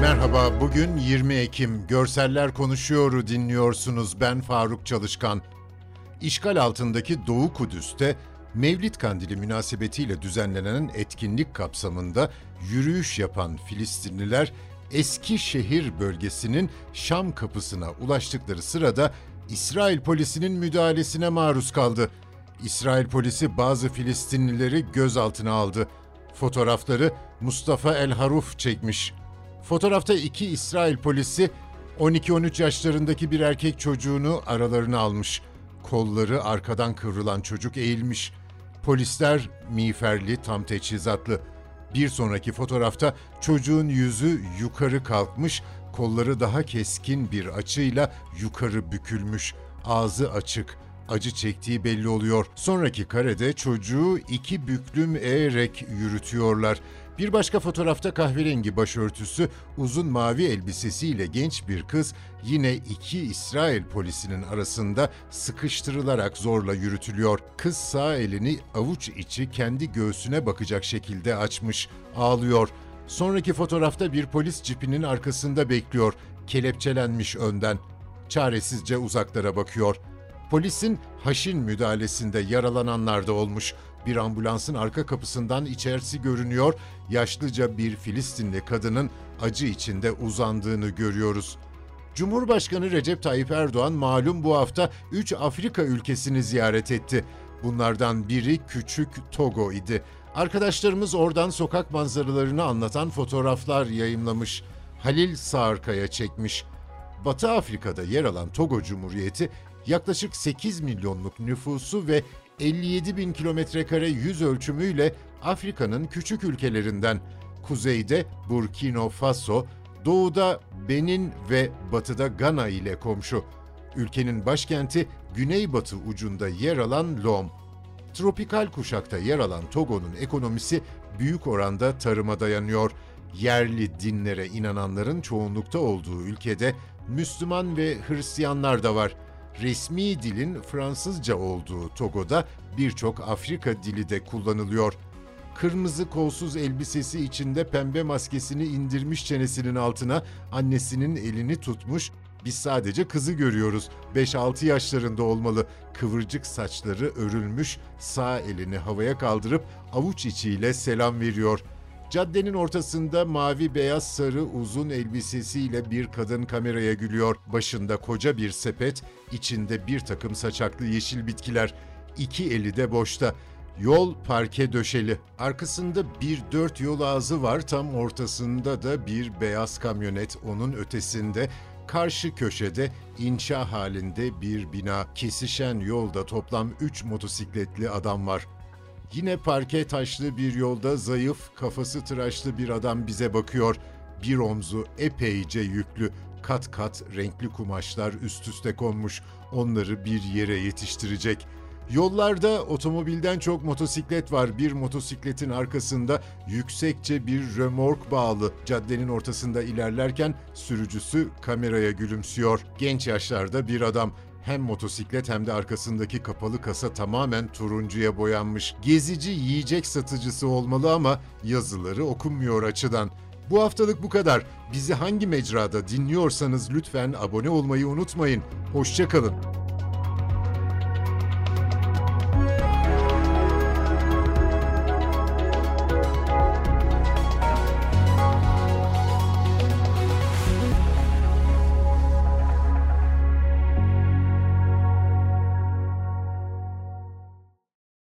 Merhaba, bugün 20 Ekim. Görseller Konuşuyor'u dinliyorsunuz. Ben Faruk Çalışkan. İşgal altındaki Doğu Kudüs'te Mevlid Kandili münasebetiyle düzenlenen etkinlik kapsamında yürüyüş yapan Filistinliler eski şehir bölgesinin Şam kapısına ulaştıkları sırada İsrail polisinin müdahalesine maruz kaldı. İsrail polisi bazı Filistinlileri gözaltına aldı. Fotoğrafları Mustafa El Haruf çekmiş. Fotoğrafta iki İsrail polisi 12-13 yaşlarındaki bir erkek çocuğunu aralarına almış. Kolları arkadan kıvrılan çocuk eğilmiş. Polisler miğferli, tam teçhizatlı. Bir sonraki fotoğrafta çocuğun yüzü yukarı kalkmış, kolları daha keskin bir açıyla yukarı bükülmüş, ağzı açık, acı çektiği belli oluyor. Sonraki karede çocuğu iki büklüm eğerek yürütüyorlar. Bir başka fotoğrafta kahverengi başörtüsü, uzun mavi elbisesiyle genç bir kız yine iki İsrail polisinin arasında sıkıştırılarak zorla yürütülüyor. Kız sağ elini avuç içi kendi göğsüne bakacak şekilde açmış, ağlıyor. Sonraki fotoğrafta bir polis cipinin arkasında bekliyor, kelepçelenmiş önden. Çaresizce uzaklara bakıyor. Polisin haşin müdahalesinde yaralananlar da olmuş. Bir ambulansın arka kapısından içerisi görünüyor, yaşlıca bir Filistinli kadının acı içinde uzandığını görüyoruz. Cumhurbaşkanı Recep Tayyip Erdoğan malum bu hafta 3 Afrika ülkesini ziyaret etti. Bunlardan biri küçük Togo idi. Arkadaşlarımız oradan sokak manzaralarını anlatan fotoğraflar yayımlamış. Halil Sağırkaya çekmiş. Batı Afrika'da yer alan Togo Cumhuriyeti yaklaşık 8 milyonluk nüfusu ve 57 bin kilometre kare yüz ölçümüyle Afrika'nın küçük ülkelerinden. Kuzeyde Burkina Faso, doğuda Benin ve batıda Gana ile komşu. Ülkenin başkenti güneybatı ucunda yer alan Lom. Tropikal kuşakta yer alan Togo'nun ekonomisi büyük oranda tarıma dayanıyor. Yerli dinlere inananların çoğunlukta olduğu ülkede Müslüman ve Hristiyanlar da var. Resmi dilin Fransızca olduğu Togo'da birçok Afrika dili de kullanılıyor. Kırmızı kolsuz elbisesi içinde pembe maskesini indirmiş çenesinin altına annesinin elini tutmuş biz sadece kızı görüyoruz. 5-6 yaşlarında olmalı. Kıvırcık saçları örülmüş, sağ elini havaya kaldırıp avuç içiyle selam veriyor. Caddenin ortasında mavi beyaz sarı uzun elbisesiyle bir kadın kameraya gülüyor. Başında koca bir sepet, içinde bir takım saçaklı yeşil bitkiler. İki eli de boşta. Yol parke döşeli. Arkasında bir dört yol ağzı var. Tam ortasında da bir beyaz kamyonet. Onun ötesinde Karşı köşede inşa halinde bir bina, kesişen yolda toplam 3 motosikletli adam var. Yine parke taşlı bir yolda zayıf, kafası tıraşlı bir adam bize bakıyor. Bir omzu epeyce yüklü, kat kat renkli kumaşlar üst üste konmuş. Onları bir yere yetiştirecek.'' Yollarda otomobilden çok motosiklet var. Bir motosikletin arkasında yüksekçe bir römork bağlı. Caddenin ortasında ilerlerken sürücüsü kameraya gülümsüyor. Genç yaşlarda bir adam hem motosiklet hem de arkasındaki kapalı kasa tamamen turuncuya boyanmış. Gezici yiyecek satıcısı olmalı ama yazıları okunmuyor açıdan. Bu haftalık bu kadar. Bizi hangi mecrada dinliyorsanız lütfen abone olmayı unutmayın. Hoşçakalın.